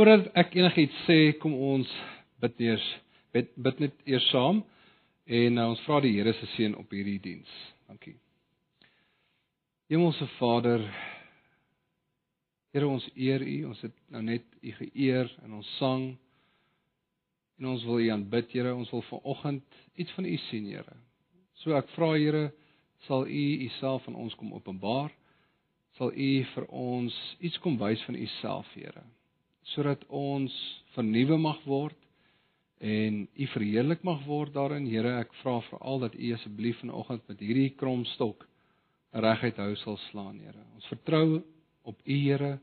Voordat ek enigiets sê, kom ons bid eers bid, bid net eers saam en uh, ons vra die Here se seën op hierdie diens. Dankie. Hemelse Vader, Here ons eer U, ons het nou net U geëer in ons sang en ons wil U aanbid, Here, ons wil vanoggend iets van U sien, Here. So ek vra Here, sal U Uself aan ons kom openbaar? Sal U vir ons iets kom wys van Uself, Here? Sodat ons vernuwe mag word en U verheerlik mag word daarin. Here, ek vra veral dat U asseblief vanoggend met hierdie kromstok reguit hou sal slaan, Here. Ons vertrou op U, Here,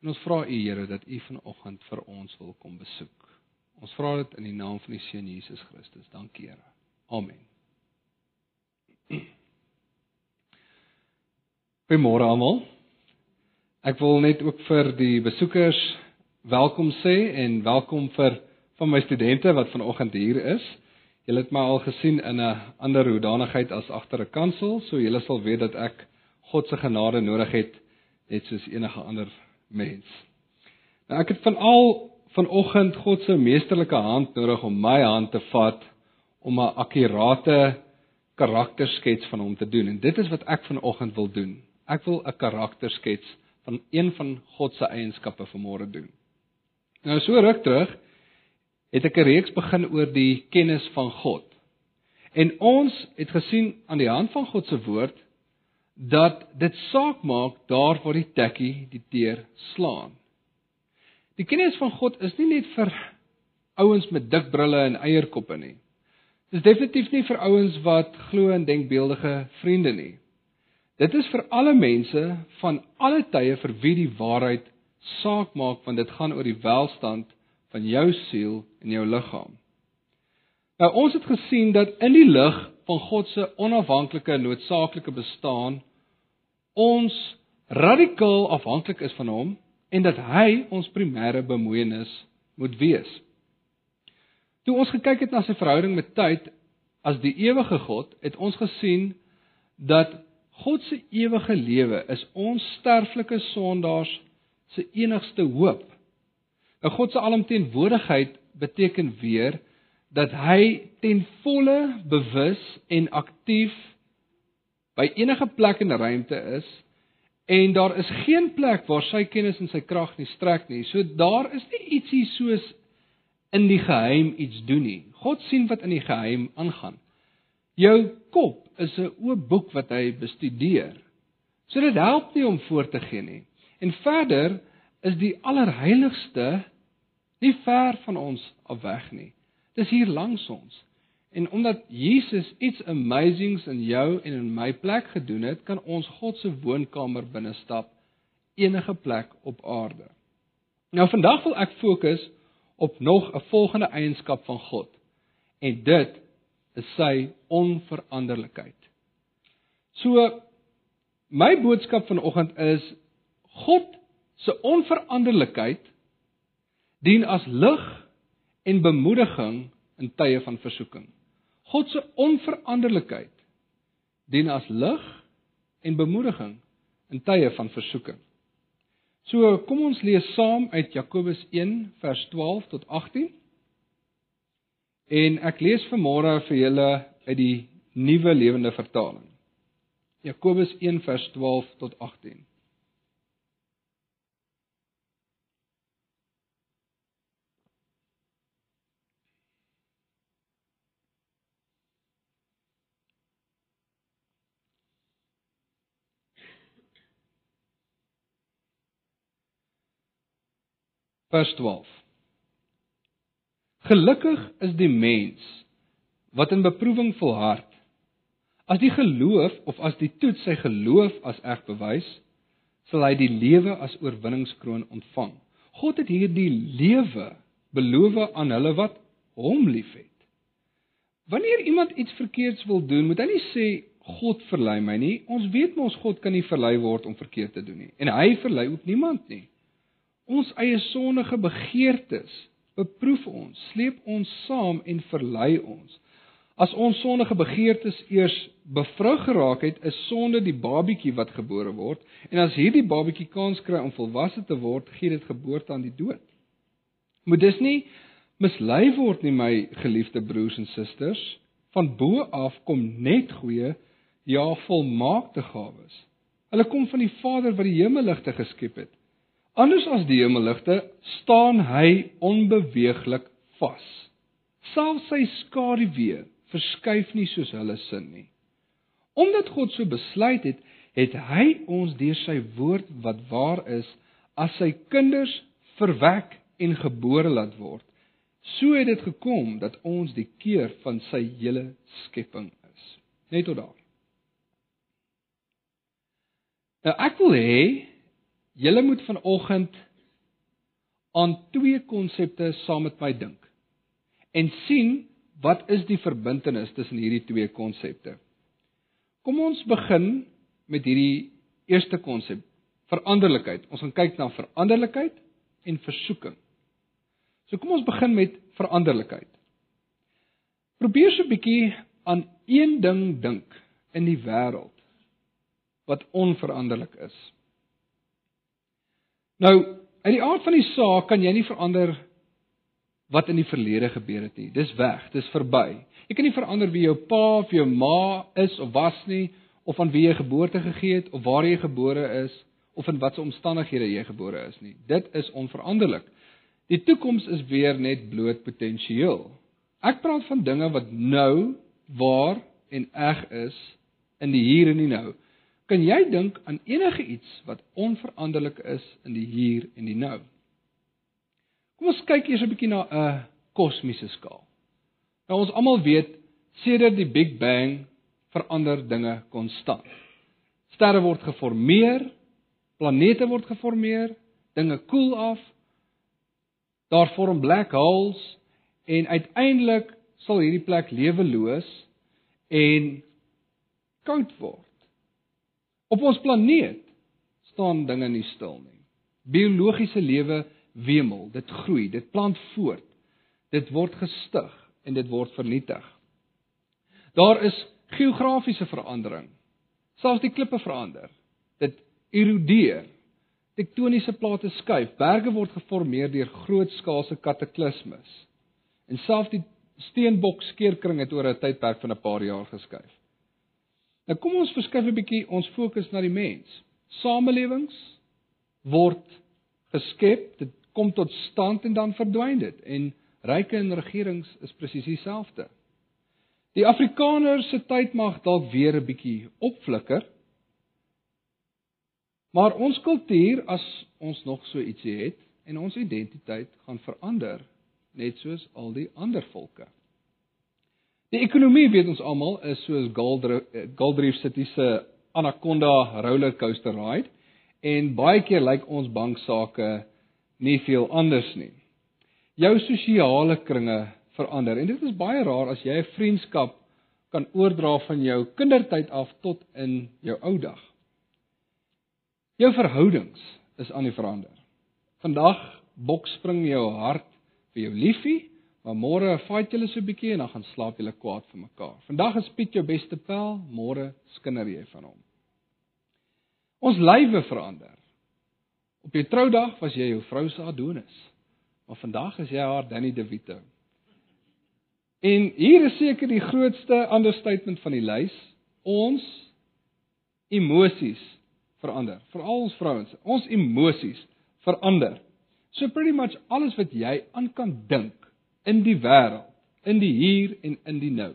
en ons vra U, Here, dat U vanoggend vir ons wil kom besoek. Ons vra dit in die naam van die Seun Jesus Christus. Dankie, Here. Amen. Goeiemôre almal. Ek wil net ook vir die besoekers welkom sê en welkom vir van my studente wat vanoggend hier is. Julle het my al gesien in 'n ander hoedanigheid as agter 'n kansel, so julle sal weet dat ek God se genade nodig het net soos enige ander mens. Nou ek het van al vanoggend God se meesterlike hand nodig om my hand te vat om 'n akkurate karakterskets van hom te doen en dit is wat ek vanoggend wil doen. Ek wil 'n karakterskets van een van God se eienskappe vanmôre doen. Nou so ruk terug het ek 'n reeks begin oor die kennis van God. En ons het gesien aan die hand van God se woord dat dit saak maak daar waar die tekkie die teer slaan. Die kennis van God is nie net vir ouens met dik brille en eierkoppe nie. Dit is definitief nie vir ouens wat glo in denkbeeldige vriende nie. Dit is vir alle mense van alle tye vir wie die waarheid saak maak want dit gaan oor die welstand van jou siel en jou liggaam. Nou ons het gesien dat in die lig van God se onafhanklike en noodsaaklike bestaan ons radikaal afhanklik is van hom en dat hy ons primêre bemoeienis moet wees. Toe ons gekyk het na sy verhouding met tyd as die ewige God, het ons gesien dat God se ewige lewe is ons sterflike sondaars se enigste hoop. Nou God se alomteenwoordigheid beteken weer dat hy ten volle bewus en aktief by enige plek in 'n ruimte is en daar is geen plek waar sy kennis en sy krag nie strek nie. So daar is nie ietsie soos in die geheim iets doen nie. God sien wat in die geheim aangaan. Jou kop is 'n oop boek wat hy bestudeer. So dit help nie om voor te gee nie. En verder is die allerheiligste nie ver van ons af weg nie. Dis hier langs ons. En omdat Jesus iets amazings in jou en in my plek gedoen het, kan ons God se woonkamer binne stap enige plek op aarde. Nou vandag wil ek fokus op nog 'n volgende eienskap van God. En dit is sy onveranderlikheid. So my boodskap vanoggend is God se onveranderlikheid dien as lig en bemoediging in tye van versoeking. God se onveranderlikheid dien as lig en bemoediging in tye van versoeking. So kom ons lees saam uit Jakobus 1 vers 12 tot 18. En ek lees vanmôre vir julle uit die Nuwe Lewende Vertaling. Jakobus 1 vers 12 tot 18. Vers 12. Gelukkig is die mens wat in beproewing volhard. As die geloof of as die toets sy geloof as eg bewys, sal hy die lewe as oorwinningskroon ontvang. God het hierdie lewe beloof aan hulle wat hom liefhet. Wanneer iemand iets verkeerds wil doen, moet hy nie sê God verlei my nie. Ons weet mos God kan nie verlei word om verkeerd te doen nie. En hy verlei ook niemand nie. Ons eie sondige begeertes beproef ons, sleep ons saam en verlei ons. As ons sondige begeertes eers bevrug geraak het, is sonde die babietjie wat gebore word, en as hierdie babietjie kans kry om volwasse te word, gee dit geboorte aan die dood. Moet dis nie mislei word nie, my geliefde broers en susters. Van bo af kom net goeie, ja, volmaakte gawes. Hulle kom van die Vader wat die hemelligte geskep het. Anders as die hemelligte staan hy onbeweeglik vas. Selfs sy skaduwee verskuif nie soos hulle sin nie. Omdat God so besluit het, het hy ons deur sy woord wat waar is as sy kinders verwek en gebore laat word. So het dit gekom dat ons die keur van sy hele skepping is. Net tot daar. Nou ek wil hê julle moet vanoggend aan twee konsepte saam met my dink en sien wat is die verbintenis tussen hierdie twee konsepte. Kom ons begin met hierdie eerste konsep, veranderlikheid. Ons gaan kyk na veranderlikheid en versoeking. So kom ons begin met veranderlikheid. Probeer so 'n bietjie aan een ding dink in die wêreld wat onveranderlik is. Nou, uit die aard van die saak kan jy nie verander wat in die verlede gebeur het nie. Dis weg, dis verby. Jy kan nie verander wie jou pa of jou ma is of was nie of van wie jy geboorte gegee het of waar jy gebore is of in watter omstandighede jy gebore is nie. Dit is onveranderlik. Die toekoms is weer net bloot potensieel. Ek praat van dinge wat nou waar en eg is in die hier en die nou. Kan jy dink aan enige iets wat onveranderlik is in die hier en die nou? Kom ons kyk eers 'n bietjie na 'n kosmiese skaal. Nou ons almal weet sedert die Big Bang verander dinge konstant. Sterre word geformeer, planete word geformeer, dinge koel af. Daar vorm black holes en uiteindelik sal hierdie plek leweloos en koud word. Op ons planeet staan dinge nie stil nie. Biologiese lewe wemel, dit groei, dit plant voort. Dit word gestig en dit word vernietig. Daar is geografiese verandering. Selfs die klippe verander. Dit erodeer. Tektoniese plate skuif, berge word geformeer deur grootskaalse kataklismes. En selfs die steenbok skeerkring het oor 'n tydperk van 'n paar jaar geskuif. Nou kom ons verskuif 'n bietjie ons fokus na die mens. Samelewings word geskep, dit kom tot stand en dan verdwyn dit en ryke en regerings is presies dieselfde. Die Afrikaner se tyd mag dalk weer 'n bietjie opflikker. Maar ons kultuur as ons nog so ietsie het en ons identiteit gaan verander net soos al die ander volke. Die ekonomie weet ons almal is soos Goldreef City se Anaconda roller coaster ride en baie keer lyk ons banksaake nie veel anders nie. Jou sosiale kringe verander en dit is baie raar as jy 'n vriendskap kan oordra van jou kindertyd af tot in jou ou dag. Jou verhoudings is aan die verander. Vandag bokspring jou hart vir jou liefie, maar môre fight julle so 'n bietjie en dan gaan slaap julle kwaad vir mekaar. Vandag is Piet jou beste pel, môre skinder jy van hom. Ons lywe verander. Op jou troudag was jy jou vrou se Adonis. Maar vandag is jy haar Danny DeVito. En hier is seker die grootste understatement van die lys. Ons emosies verander, veral ons vrouens. Ons emosies verander. So pretty much alles wat jy aan kan dink in die wêreld, in die hier en in die nou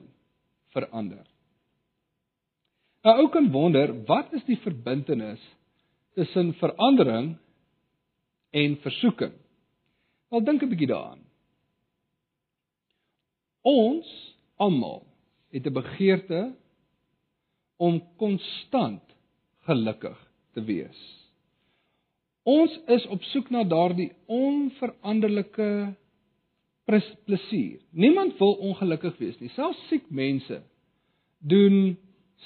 verander. Nou ou kan wonder, wat is die verbintenis tussen verandering en versoeking. Wel dink 'n bietjie daaraan. Ons almal het 'n begeerte om konstant gelukkig te wees. Ons is op soek na daardie onveranderlike plesier. Niemand wil ongelukkig wees nie. Selfs siek mense doen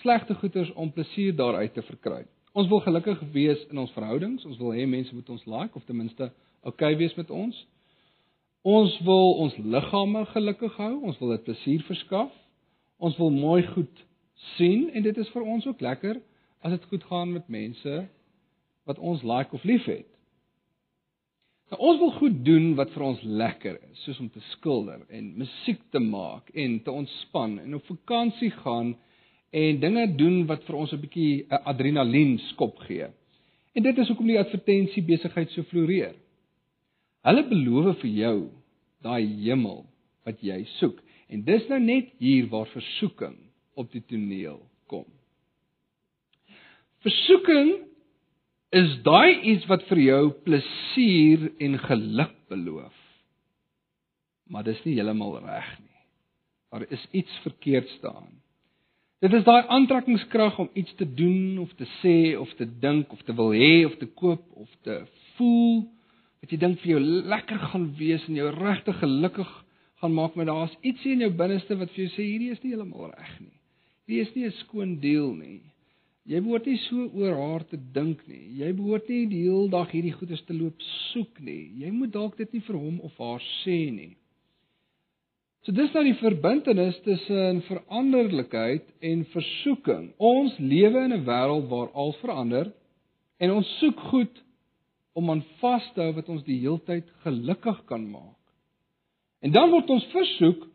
slegte goeders om plesier daaruit te verkry. Ons wil gelukkig wees in ons verhoudings. Ons wil hê mense moet ons like of ten minste okay wees met ons. Ons wil ons liggame gelukkig hou. Ons wil dit plesier verskaf. Ons wil mooi goed sien en dit is vir ons ook lekker as dit goed gaan met mense wat ons like of liefhet. Nou, ons wil goed doen wat vir ons lekker is, soos om te skilder en musiek te maak en te ontspan en op vakansie gaan en dinge doen wat vir ons 'n bietjie 'n adrenalien skop gee. En dit is hoekom die advertensie besigheid so floreer. Hulle beloof vir jou daai hemel wat jy soek. En dis nou net hier waar versoeking op die toneel kom. Versoeking is daai iets wat vir jou plesier en geluk beloof. Maar dis nie heeltemal reg nie. Daar is iets verkeerd staan. Dit is daai aantrekkingskrag om iets te doen of te sê of te dink of te wil hê of te koop of te voel wat jy dink vir jou lekker gaan wees en jou regtig gelukkig gaan maak, maar daar's ietsie in jou binneste wat vir jou sê hierdie is nie heeltemal reg nie. Hierdie is nie 'n skoon deel nie. Jy behoort nie so oor haar te dink nie. Jy behoort nie die hele dag hierdie goeders te loop soek nie. Jy moet dalk dit nie vir hom of haar sê nie. So dis nou die verbintenis tussen veranderlikheid en versoeking. Ons lewe in 'n wêreld waar alles verander en ons soek goed om aan vas te hou wat ons die heeltyd gelukkig kan maak. En dan word ons versoek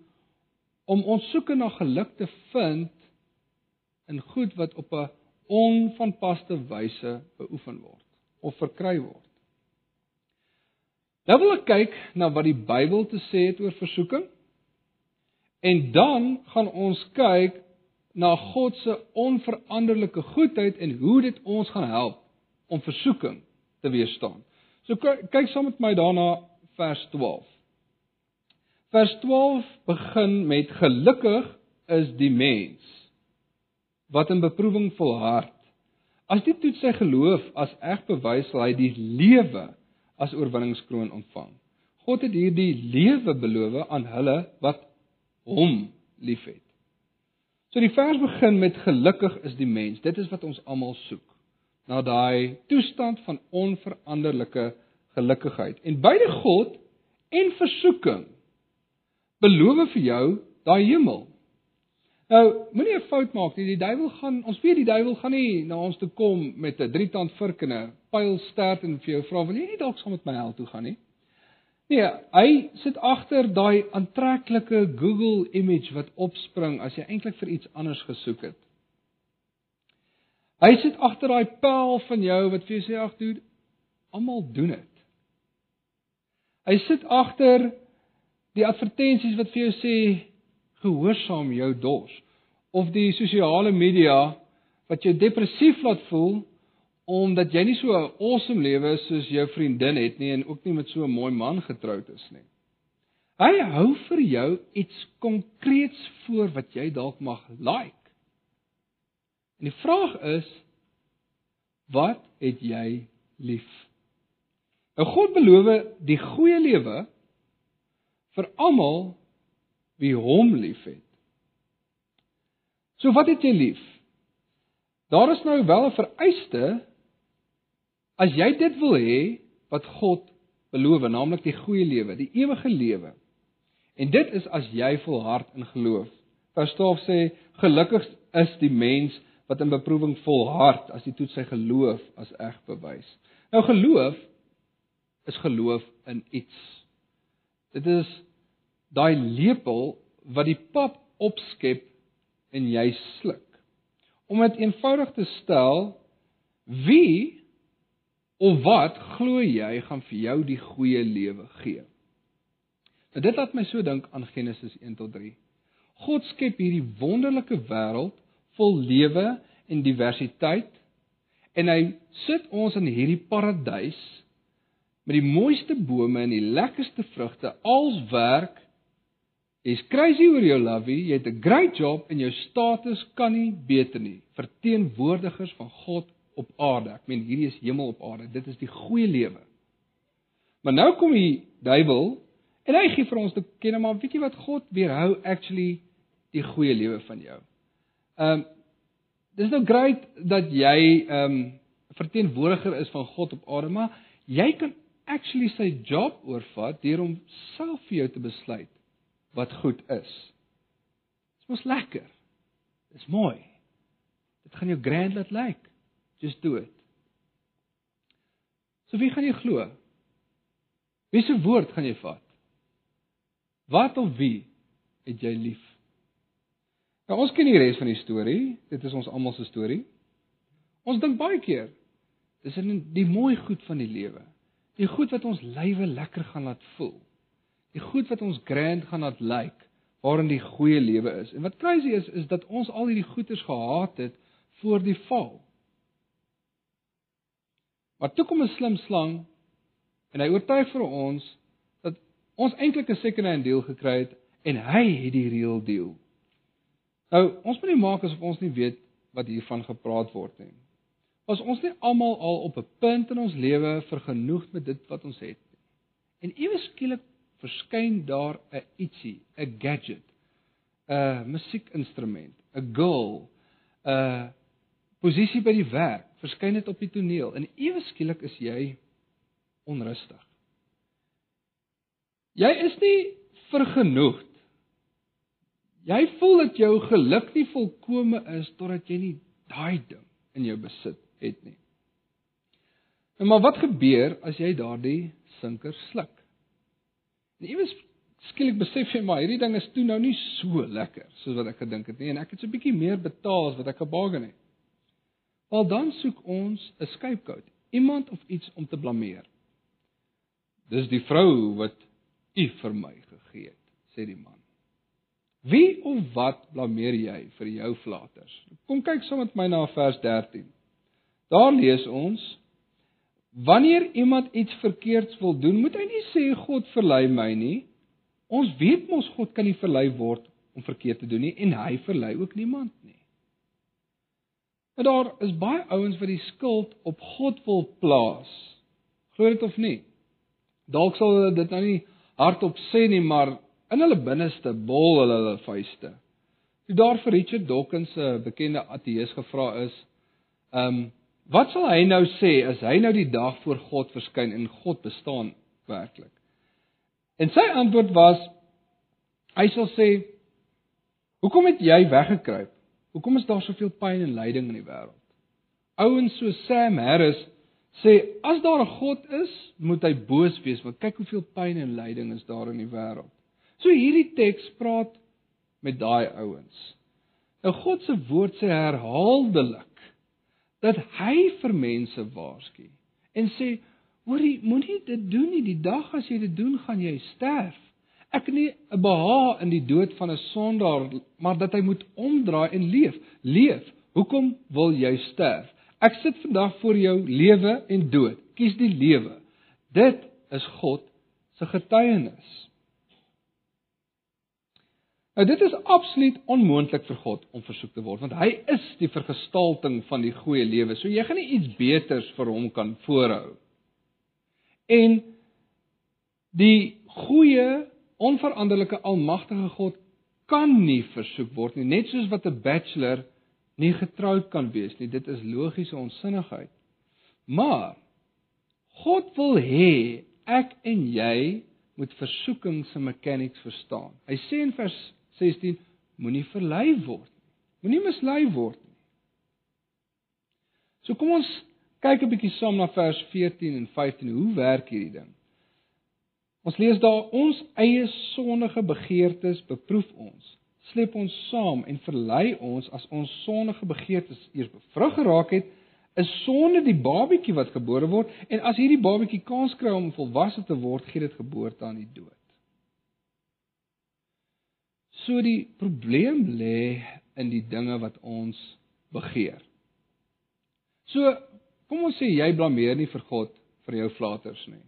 om ons soeke na geluk te vind in goed wat op 'n onvanpaste wyse beoefen word of verkry word. Nou wil ek kyk na wat die Bybel te sê het oor versoeking. En dan gaan ons kyk na God se onveranderlike goedheid en hoe dit ons gaan help om versoeking te weerstaan. So kyk saam met my daarna vers 12. Vers 12 begin met gelukkig is die mens wat in beproewing volhard. As dit toets sy geloof as eg bewys sal hy die lewe as oorwinningskroon ontvang. God het hierdie lewe beloof aan hulle wat hom liefhet. So die vers begin met gelukkig is die mens. Dit is wat ons almal soek. Na daai toestand van onveranderlike gelukkigheid. En beide God en versoeking beloof vir jou daai hemel. Nou, moenie 'n fout maak nie. Die duiwel gaan, ons weet die duiwel gaan nie na ons toe kom met 'n drietand vurk en 'n pyl stert en vir jou vra, "Wil jy nie dalk saam met my hel toe gaan nie?" Nee, hy sit agter daai aantreklike Google image wat opspring as jy eintlik vir iets anders gesoek het. Hy sit agter daai pel van jou wat vir jou sê, "Ag, dude, almal doen dit." Hy sit agter die advertensies wat vir jou sê, gehoorsaam jou dors of die sosiale media wat jou depressief laat voel omdat jy nie so 'n awesome lewe soos jou vriendin het nie en ook nie met so 'n mooi man getroud is nie. Hy hou vir jou iets konkreets voor wat jy dalk mag like. En die vraag is wat het jy lief? Nou God beloof die goeie lewe vir almal wie hom liefhet. So wat het jy lief? Daar is nou wel 'n vereiste as jy dit wil hê wat God beloof, naamlik die goeie lewe, die ewige lewe. En dit is as jy volhard in geloof. Vers 12 sê gelukkig is die mens wat in beproewing volhard as hy toets sy geloof as eg bewys. Nou geloof is geloof in iets. Dit is daai lepel wat die pap opskep en jy sluk. Om dit eenvoudig te stel, wie of wat glo jy gaan vir jou die goeie lewe gee? Nou dit laat my so dink aan Genesis 1 tot 3. God skep hierdie wonderlike wêreld vol lewe en diversiteit en hy sit ons in hierdie paradys met die mooiste bome en die lekkerste vrugte als werk Jy's crazy oor jou lovey, jy het 'n great job en jou status kan nie beter nie. Verteenwoordigers van God op aarde. Ek meen hierdie is hemel op aarde. Dit is die goeie lewe. Maar nou kom die duiwel en hy gee vir ons te ken maar weet jy wat God weerhou actually die goeie lewe van jou. Ehm um, dis nou great dat jy ehm um, verteenwoordiger is van God op aarde, maar jy kan actually sy job oorvat deur hom self vir jou te besluit wat goed is. Dit is mos lekker. Dit is mooi. Dit gaan jou grand laat lyk. Like. Just do it. So wie gaan jy glo? Wie se woord gaan jy vat? Wat of wie het jy lief? Nou ons ken die res van die storie. Dit is ons almal se storie. Ons dink baie keer dis in die mooi goed van die lewe. Die goed wat ons lywe lekker gaan laat voel. Die goed wat ons grand gaan laat lyk, like, waarin die goeie lewe is. En wat crazy is is dat ons al hierdie goeders gehaat het voor die val. Maar toe kom 'n slim slang en hy oortuig vir ons dat ons eintlik 'n second-hand deal gekry het en hy het die real deal. Nou, ons moet nie maak asof ons nie weet wat hiervan gepraat word nie. As ons nie almal al op 'n punt in ons lewe vergenoegd met dit wat ons het nie. En ewe skielik verskyn daar 'n ietsie, 'n gadget, 'n musiekinstrument, 'n girl, 'n posisie by die werk, verskyn dit op die toneel en ewe skielik is jy onrustig. Jy is nie vergenoegd. Jy voel dat jou geluk nie volkome is totdat jy nie daai ding in jou besit het nie. En maar wat gebeur as jy daardie sinker sluk? En iewes skielik besef jy maar hierdie ding is toe nou nie so lekker soos wat ek gedink het nie en ek het so 'n bietjie meer betaal as wat ek gebaken het. Wel dan soek ons 'n scapegoat, iemand of iets om te blameer. Dis die vrou wat u vir my gegee het, sê die man. Wie of wat blameer jy vir jou flaters? Kom kyk saam met my na vers 13. Daar lees ons: Wanneer iemand iets verkeerds wil doen, moet hy nie sê God verlei my nie. Ons weet mos God kan nie verlei word om verkeerd te doen nie en hy verlei ook niemand nie. Maar daar is baie ouens wat die skuld op God wil plaas. Glo dit of nie? Dalk sal hulle dit nou nie hardop sê nie, maar in hulle binneste bol hulle hulle vuiste. Toe daar vir Richard Dawkins 'n bekende ateës gevra is, ehm um, wat sal hy nou sê as hy nou die dag voor God verskyn en God bestaan werklik? En sy antwoord was hy sal sê Hoekom het jy weggekruip? Hoekom is daar soveel pyn en lyding in die wêreld? Ouens so Sam Harris sê as daar 'n God is, moet hy boos wees want kyk hoeveel pyn en lyding is daar in die wêreld. So hierdie teks praat met daai ouens. Nou God se woord sê herhaaldelik dat hy vir mense waarsku en sê hoorie moenie dit doen nie die dag as jy dit doen gaan jy sterf. Ek nie 'n beha in die dood van 'n sondaar maar dat hy moet omdraai en leef. Leef. Hoekom wil jy sterf? Ek sit vandag voor jou lewe en dood. Kies die lewe. Dit is God se getuienis. Nou dit is absoluut onmoontlik vir God om versoek te word want hy is die vergestalting van die goeie lewe. So jy gaan nie iets beters vir hom kan voorhou. En die goeie, onveranderlike, almagtige God kan nie versoek word nie, net soos wat 'n bachelor nie getroud kan wees nie. Dit is logiese onsinnigheid. Maar God wil hê ek en jy moet versoeking se mechanics verstaan. Hy sê in vers 16 moenie verlei word nie. Moenie mislei word nie. So kom ons kyk 'n bietjie saam na vers 14 en 15. Hoe werk hierdie ding? Ons lees daar ons eie sondige begeertes beproef ons, sleep ons saam en verlei ons as ons sondige begeertes eers bevrug geraak het, is sonde die babatjie wat gebore word en as hierdie babatjie kans kry om volwasse te word, gee dit geboorte aan die dood. So die probleem lê in die dinge wat ons begeer. So kom ons sê jy blameer nie vir God vir jou flaters nie.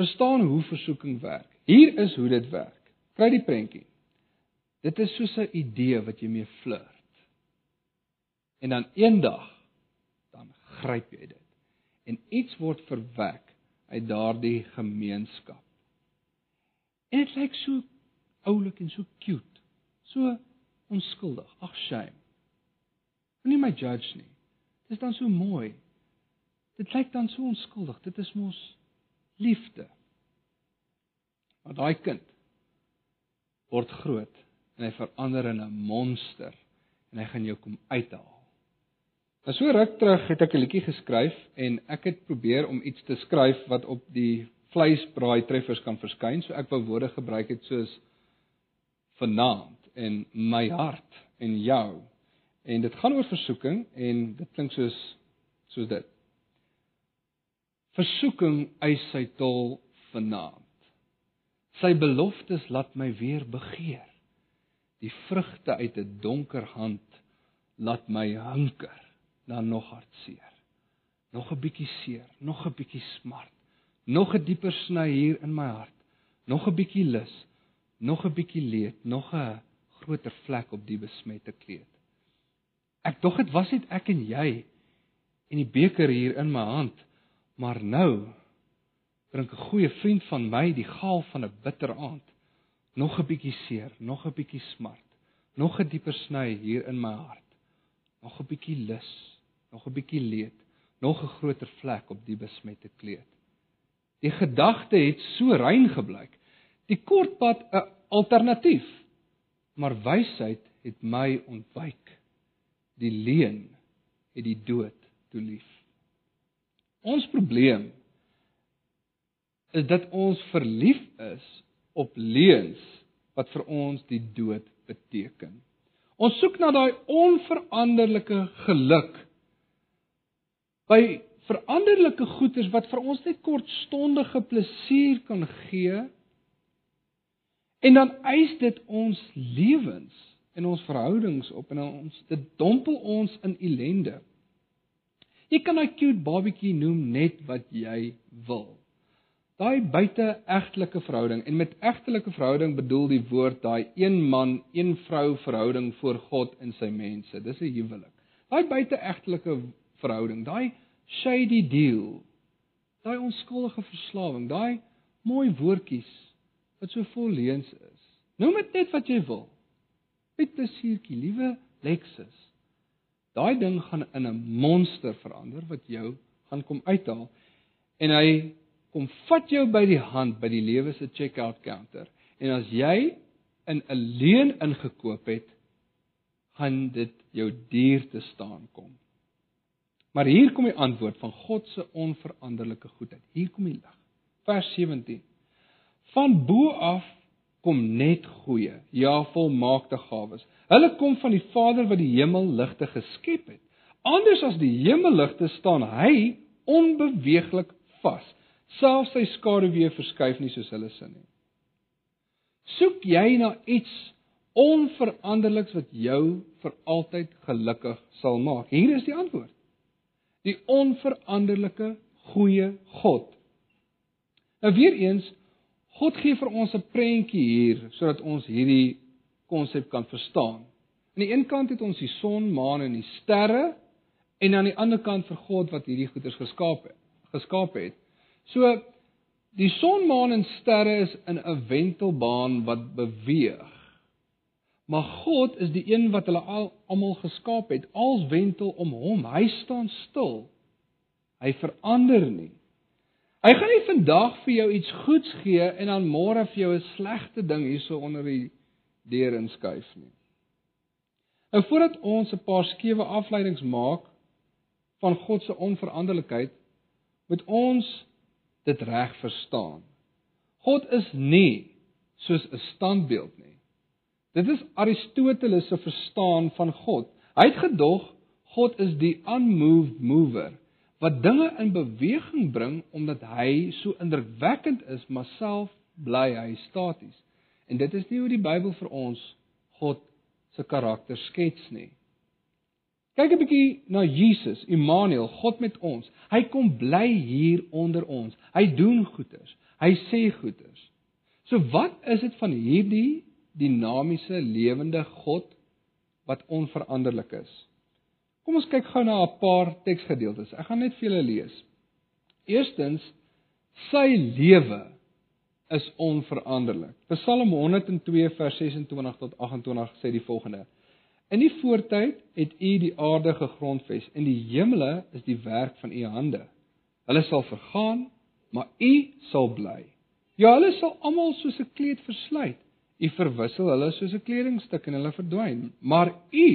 Verstaan hoe versoeking werk. Hier is hoe dit werk. Kry die prentjie. Dit is soos 'n idee wat jy mee flirt. En dan eendag dan gryp jy dit. En iets word verwek uit daardie gemeenskap. En dit lyk so oulik en so cute. So onskuldig. Ag shame. Moenie my judge nie. Dit is dan so mooi. Dit lyk dan so onskuldig. Dit is mos liefde. Maar daai kind word groot en hy verander in 'n monster en hy gaan jou kom uithaal. Nou so ruk terug het ek 'n liedjie geskryf en ek het probeer om iets te skryf wat op die vleisbraai treffers kan verskyn. So ek wou woorde gebruik het soos vanaand en my hart en jou. En dit gaan oor versoeking en dit klink soos soos dit. Versoeking eis sy tol vanaand. Sy beloftes laat my weer begeer. Die vrugte uit 'n donker hand laat my hunker dan nog hartseer. Nog 'n bietjie seer, nog 'n bietjie smart, nog 'n dieper sny hier in my hart, nog 'n bietjie lus, nog 'n bietjie leed, nog 'n groter vlek op die besmette kleed. Ek dog dit was net ek en jy en die beker hier in my hand, maar nou drink 'n goeie vriend van my die gaal van 'n bitter aand. Nog 'n bietjie seer, nog 'n bietjie smart, nog 'n dieper sny hier in my hart. Nog 'n bietjie lus, nog 'n bietjie leed, nog 'n groter vlek op die besmette kleed. Die gedagte het so rein gebleik. Die kortpad 'n alternatief. Maar wysheid het my ontwyk. Die leuen het die dood toe lief. Ons probleem is dat ons verlief is op leuns wat vir ons die dood beteken. Ons soek na daai onveranderlike geluk by veranderlike goederes wat vir ons net kortstondige plesier kan gee. En dan eis dit ons lewens en ons verhoudings op en ons dit dompel ons in ellende. Jy kan 'n cute babatjie noem net wat jy wil. Daai buiteegtelike verhouding en met egtelike verhouding bedoel die woord daai een man, een vrou verhouding voor God en sy mense. Dis 'n huwelik. Daai buiteegtelike verhouding, daai shady deal. Daai onskuldige verslawing, daai mooi woordjies wat so vol leuns is. Noem dit net wat jy wil. Met 'n suurtjie, liewe Lexus. Daai ding gaan in 'n monster verander wat jou gaan kom uithaal en hy kom vat jou by die hand by die lewe se checkout counter en as jy in 'n leuen ingekoop het gaan dit jou duur te staan kom. Maar hier kom die antwoord van God se onveranderlike goedheid. Hier kom die lig. Vers 17. Van bo af kom net goeie, ja volmaakte gawes. Hulle kom van die Vader wat die hemel ligte geskep het. Anders as die hemelligte staan hy onbeweeglik vas. Selfs sy skaduwee verskuif nie soos hulle sin nie. Soek jy na iets onveranderliks wat jou vir altyd gelukkig sal maak? Hier is die antwoord die onveranderlike goeie God. Nou weer eens, God gee vir ons 'n prentjie hier sodat ons hierdie konsep kan verstaan. Aan die een kant het ons die son, maan en die sterre en aan die ander kant vir God wat hierdie goeders geskaap het, geskaap het. So die son, maan en sterre is in 'n wentelbaan wat beweeg. Maar God is die een wat hulle al almal geskaap het. Als wentel om hom. Hy staan stil. Hy verander nie. Hy gaan nie vandag vir jou iets goeds gee en dan môre vir jou 'n slegte ding hierso onder die deur inskuif nie. Nou voordat ons 'n paar skewe afleidings maak van God se onveranderlikheid, moet ons dit reg verstaan. God is nie soos 'n standbeeld nie. Dit is Aristoteles se verstaan van God. Hy het gedog God is die unmoved mover wat dinge in beweging bring omdat hy so indrukwekkend is, maar self bly hy staties. En dit is nie hoe die Bybel vir ons God se karakter skets nie. Kyk 'n bietjie na Jesus, Immanuel, God met ons. Hy kom bly hier onder ons. Hy doen goeders. Hy sê goeders. So wat is dit van hierdie dinamiese lewende God wat onveranderlik is. Kom ons kyk gou na 'n paar teksgedeeltes. Ek gaan net vir julle lees. Eerstens sy lewe is onveranderlik. Psalm 102 vers 26 tot 28 sê die volgende: In die voortyd het U die aarde gegrondves en die hemele is die werk van U hande. Hulle sal vergaan, maar U sal bly. Ja, hulle sal almal soos 'n kleed versluit. U verwissel hulle soos 'n kledingstuk en hulle verdwyn, maar U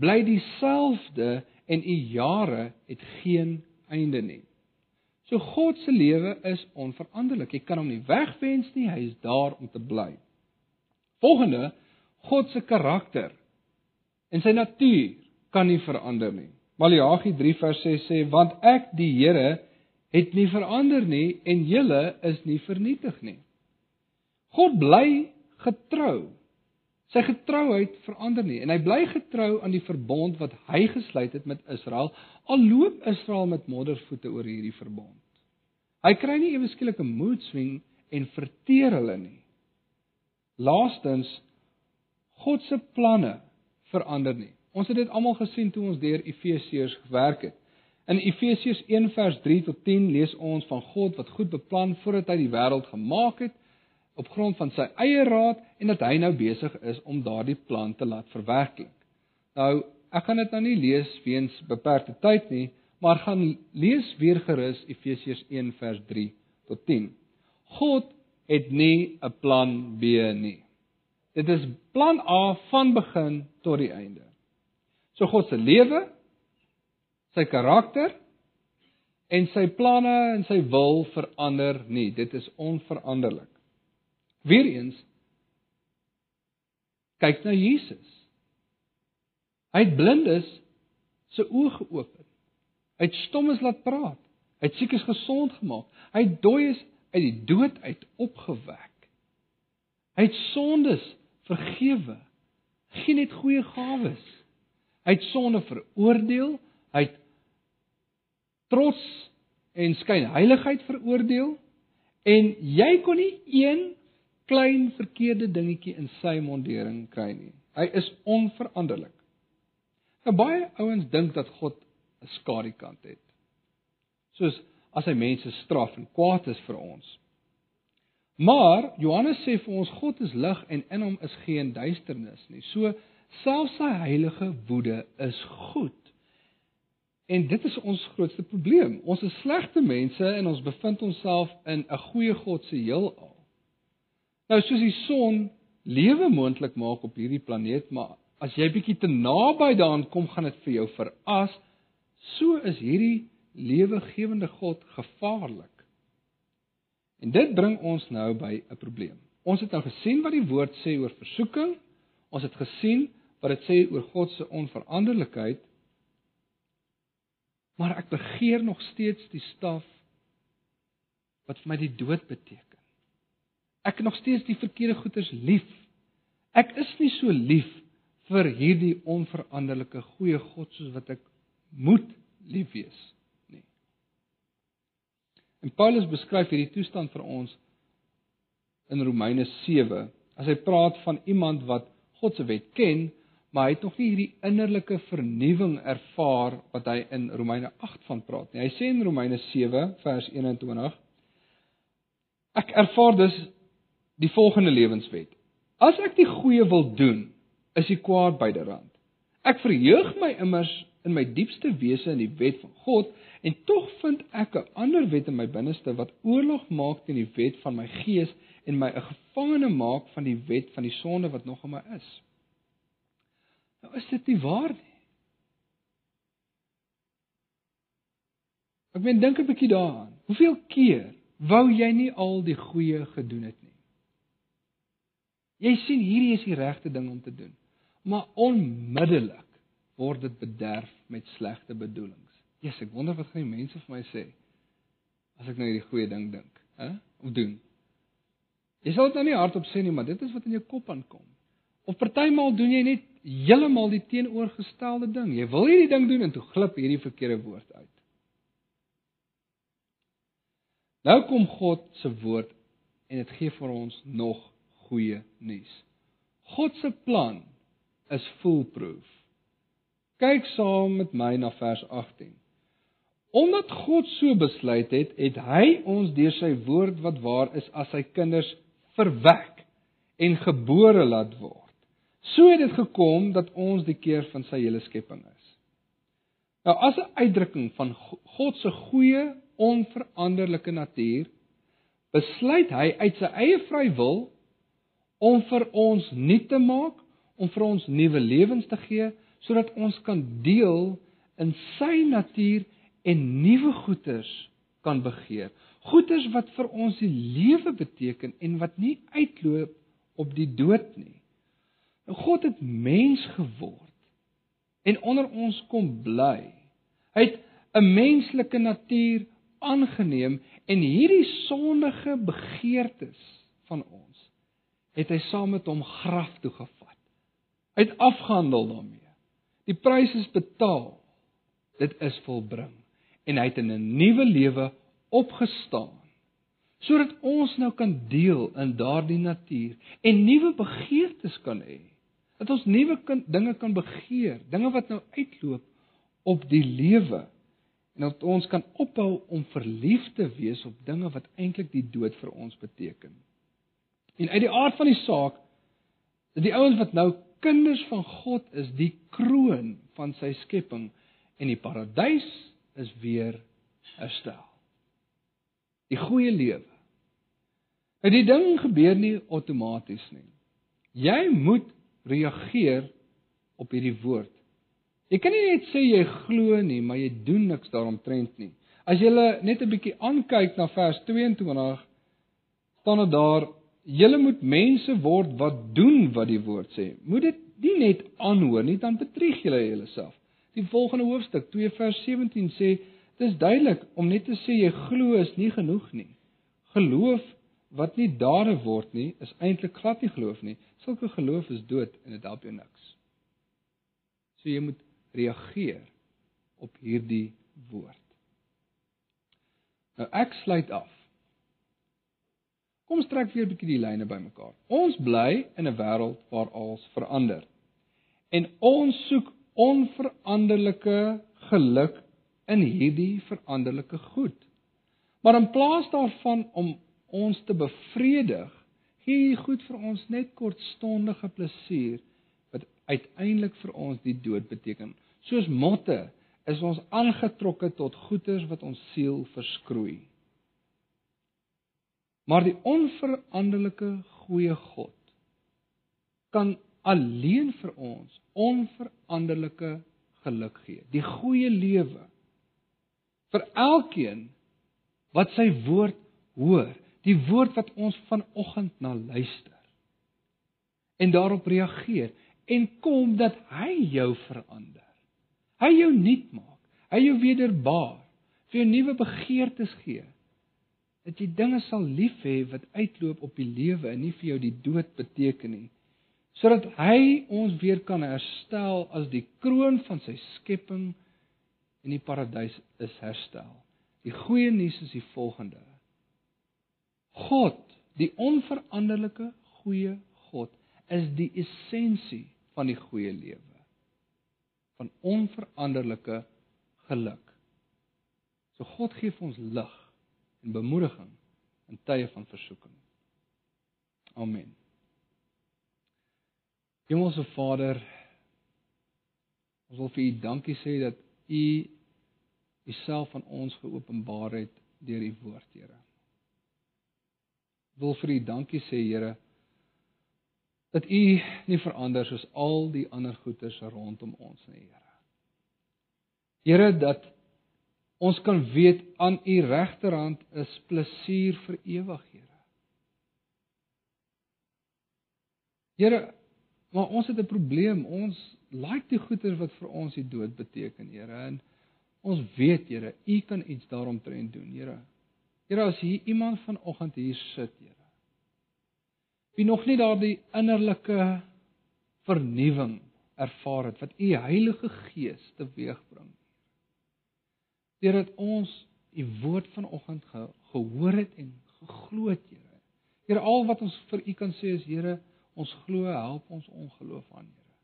bly dieselfde en u jare het geen einde nie. So God se lewe is onveranderlik. Jy kan hom nie wegwens nie, hy is daar om te bly. Volgende, God se karakter en sy natuur kan nie verander nie. Maleagi 3 vers 6 sê want ek die Here het nie verander nie en julle is nie vernietig nie. God bly getrou. Sy getrouheid verander nie en hy bly getrou aan die verbond wat hy gesluit het met Israel al loop Israel met moddervoete oor hierdie verbond. Hy kry nie ewe skielik 'n mood swing en verteer hulle nie. Laastens God se planne verander nie. Ons het dit almal gesien toe ons deur Efesiërs gewerk het. In Efesiërs 1 vers 3 tot 10 lees ons van God wat goed beplan voordat hy die wêreld gemaak het op grond van sy eie raad en dat hy nou besig is om daardie plan te laat verwerklik. Nou, ek gaan dit nou nie lees weens beperkte tyd nie, maar gaan lees weer gerus Efesiërs 1 vers 3 tot 10. God het nie 'n plan B nie. Dit is plan A van begin tot die einde. So God se lewe, sy karakter en sy planne en sy wil verander nie. Dit is onveranderlik. Weereens kyk na Jesus. Hy het blindes se oë geopen. Hy het stommes laat praat. Hy het siekes gesond gemaak. Hy het dooies uit die dood uit opgewek. Hy het sondes vergewe. Geen net goeie gawes. Hy het sonde veroordeel. Hy het trots en skynheiligheid veroordeel en jy kon nie een klein verkeerde dingetjie in sy mondering kry nie. Hy is onveranderlik. Nou baie ouens dink dat God 'n skadu kant het. Soos as hy mense straf en kwaad is vir ons. Maar Johannes sê vir ons God is lig en in hom is geen duisternis nie. So selfs sy heilige woede is goed. En dit is ons grootste probleem. Ons is slegte mense en ons bevind onsself in 'n goeie God se heelal. Nou soos die son lewe moontlik maak op hierdie planeet, maar as jy bietjie te naby daaraan kom, gaan dit vir jou veras. So is hierdie lewegewende God gevaarlik. En dit bring ons nou by 'n probleem. Ons het nou gesien wat die woord sê oor versoeking. Ons het gesien wat dit sê oor God se onveranderlikheid. Maar ek begeer nog steeds die staf wat vir my die dood beteken. Ek nog steeds die verkeerde goeders lief. Ek is nie so lief vir hierdie onveranderlike goeie God soos wat ek moet lief wees nie. En Paulus beskryf hierdie toestand vir ons in Romeine 7 as hy praat van iemand wat God se wet ken, maar hy het nog nie hierdie innerlike vernuwing ervaar wat hy in Romeine 8 van praat nie. Hy sê in Romeine 7 vers 21: Ek ervaar dus die volgende lewenswet: As ek die goeie wil doen, is die kwaad byderhand. Ek verheug my immers in my diepste wese in die wet van God en tog vind ek 'n ander wet in my binneste wat oorlog maak teen die wet van my gees en my 'n gevangene maak van die wet van die sonde wat nog in my is. Nou is dit nie waar nie. Ek meen dink 'n bietjie daaraan. Hoeveel keer wou jy nie al die goeie gedoen het nie? Jy sien hierdie is die regte ding om te doen. Maar onmiddellik word dit bederf met slegte bedoelings. Jesus, ek wonder wat gaan die mense vir my sê as ek nou hierdie goeie ding dink, hè? Of doen. Jy sal dit nou nie hardop sê nie, maar dit is wat in jou kop aankom. Of partymal doen jy net heeltemal die teenoorgestelde ding. Jy wil hierdie ding doen en toe glip hierdie verkeerde woord uit. Nou kom God se woord en dit gee vir ons nog goeie nuus. God se plan is foolproof. Kyk saam met my na vers 18. Omdat God so besluit het, het hy ons deur sy woord wat waar is as sy kinders verwek en gebore laat word. So het dit gekom dat ons die keer van sy hele skepping is. Nou as 'n uitdrukking van God se goeie, onveranderlike natuur, besluit hy uit sy eie vrywil om vir ons nuut te maak, om vir ons nuwe lewens te gee sodat ons kan deel in sy natuur en nuwe goeders kan begeer. Goeders wat vir ons die lewe beteken en wat nie uitloop op die dood nie. Nou God het mens geword en onder ons kom bly. Hy het 'n menslike natuur aangeneem en hierdie sondige begeertes van ons het hy saam met hom graf toe gevat. Hy het afgehandel daarmee. Die prys is betaal. Dit is volbring en hy het in 'n nuwe lewe opgestaan sodat ons nou kan deel in daardie natuur en nuwe begeertes kan hê. Dat ons nuwe dinge kan begeer, dinge wat nou uitloop op die lewe en dat ons kan ophou om verlief te wees op dinge wat eintlik die dood vir ons beteken. En uit die aard van die saak dat die ouens wat nou kinders van God is, die kroon van sy skepping en die paradys is weer herstel. Die goeie lewe. Nou die ding gebeur nie outomaties nie. Jy moet reageer op hierdie woord. Jy kan nie net sê jy glo nie, maar jy doen niks daaromtrent nie. As jy net 'n bietjie aankyk na vers 22, staan dit daar: "Julle moet mense word wat doen wat die woord sê." Moet dit nie net aanhoor nie, dan bedrieg julle jouself. Die volgende hoofstuk, 2 vers 17 sê: "Dis duidelik om net te sê jy glo is nie genoeg nie. Geloof wat nie dade word nie, is eintlik glad nie geloof nie. Sulke geloof is dood en dit help jou niks." So jy moet reageer op hierdie woord. Nou ek sluit af. Kom strek weer 'n bietjie die lyne bymekaar. Ons bly in 'n wêreld waar alles verander. En ons soek onveranderlike geluk in hierdie veranderlike goed. Maar in plaas daarvan om ons te bevredig, gee hierdie goed vir ons net kortstondige plesier uiteindelik vir ons die dood beteken. Soos motte is ons aangetrokke tot goederes wat ons siel verskroei. Maar die onveranderlike goeie God kan alleen vir ons onveranderlike geluk gee, die goeie lewe vir elkeen wat sy woord hoor, die woord wat ons vanoggend na luister en daarop reageer en kom dat hy jou verander. Hy jou nuut maak. Hy jou wederbaar. Vir jou nuwe begeertes gee. Dat jy dinge sal lief hê wat uitloop op die lewe en nie vir jou die dood beteken nie. Sodat hy ons weer kan herstel as die kroon van sy skepping en die paradys is herstel. Die goeie nuus is die volgende. God, die onveranderlike goeie God, is die essensie van die goeie lewe van onveranderlike geluk. So God gee vir ons lig en bemoediging in tye van versoeking. Amen. Hemelse Vader, ons wil vir U dankie sê dat U Uself aan ons geopenbaar het deur U woord, Here. Wil vir U dankie sê, Here, dat U nie verander soos al die ander goeders rondom ons nie, Here. Here dat ons kan weet aan U regterhand is plesier vir ewig, Here. Here, maar ons het 'n probleem. Ons like die goeders wat vir ons die dood beteken, Here, en ons weet, Here, U kan iets daaromtrent doen, Here. Here, as hier iemand vanoggend hier sit, Here, wie nog nie daardie innerlike vernuwing ervaar het wat u Heilige Gees teweegbring. Deurdat ons u woord vanoggend ge gehoor het en geglo het, Here. Here, al wat ons vir u kan sê is, Here, ons glo, help ons ongeloof aan, Here.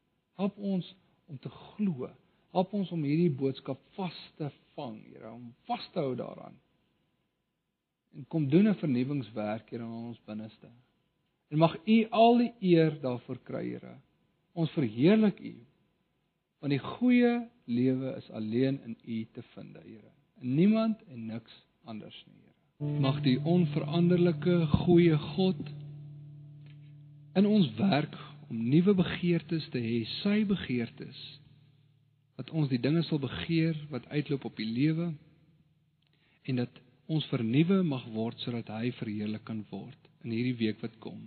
Help ons om te glo. Help ons om hierdie boodskap vas te vang, Here, om vas te hou daaraan. En kom doen 'n vernuwingswerk hier in ons binneste. En mag U al die eer daarvoor kry, Here. Ons verheerlik U. Want die goeie lewe is alleen in U te vind, Here. In niemand en niks anders nie, Here. Mag die onveranderlike goeie God in ons werk om nuwe begeertes te hê, sy begeertes dat ons die dinge sal begeer wat uitloop op die lewe en dat ons vernuwe mag word sodat hy verheerlik kan word in hierdie week wat kom.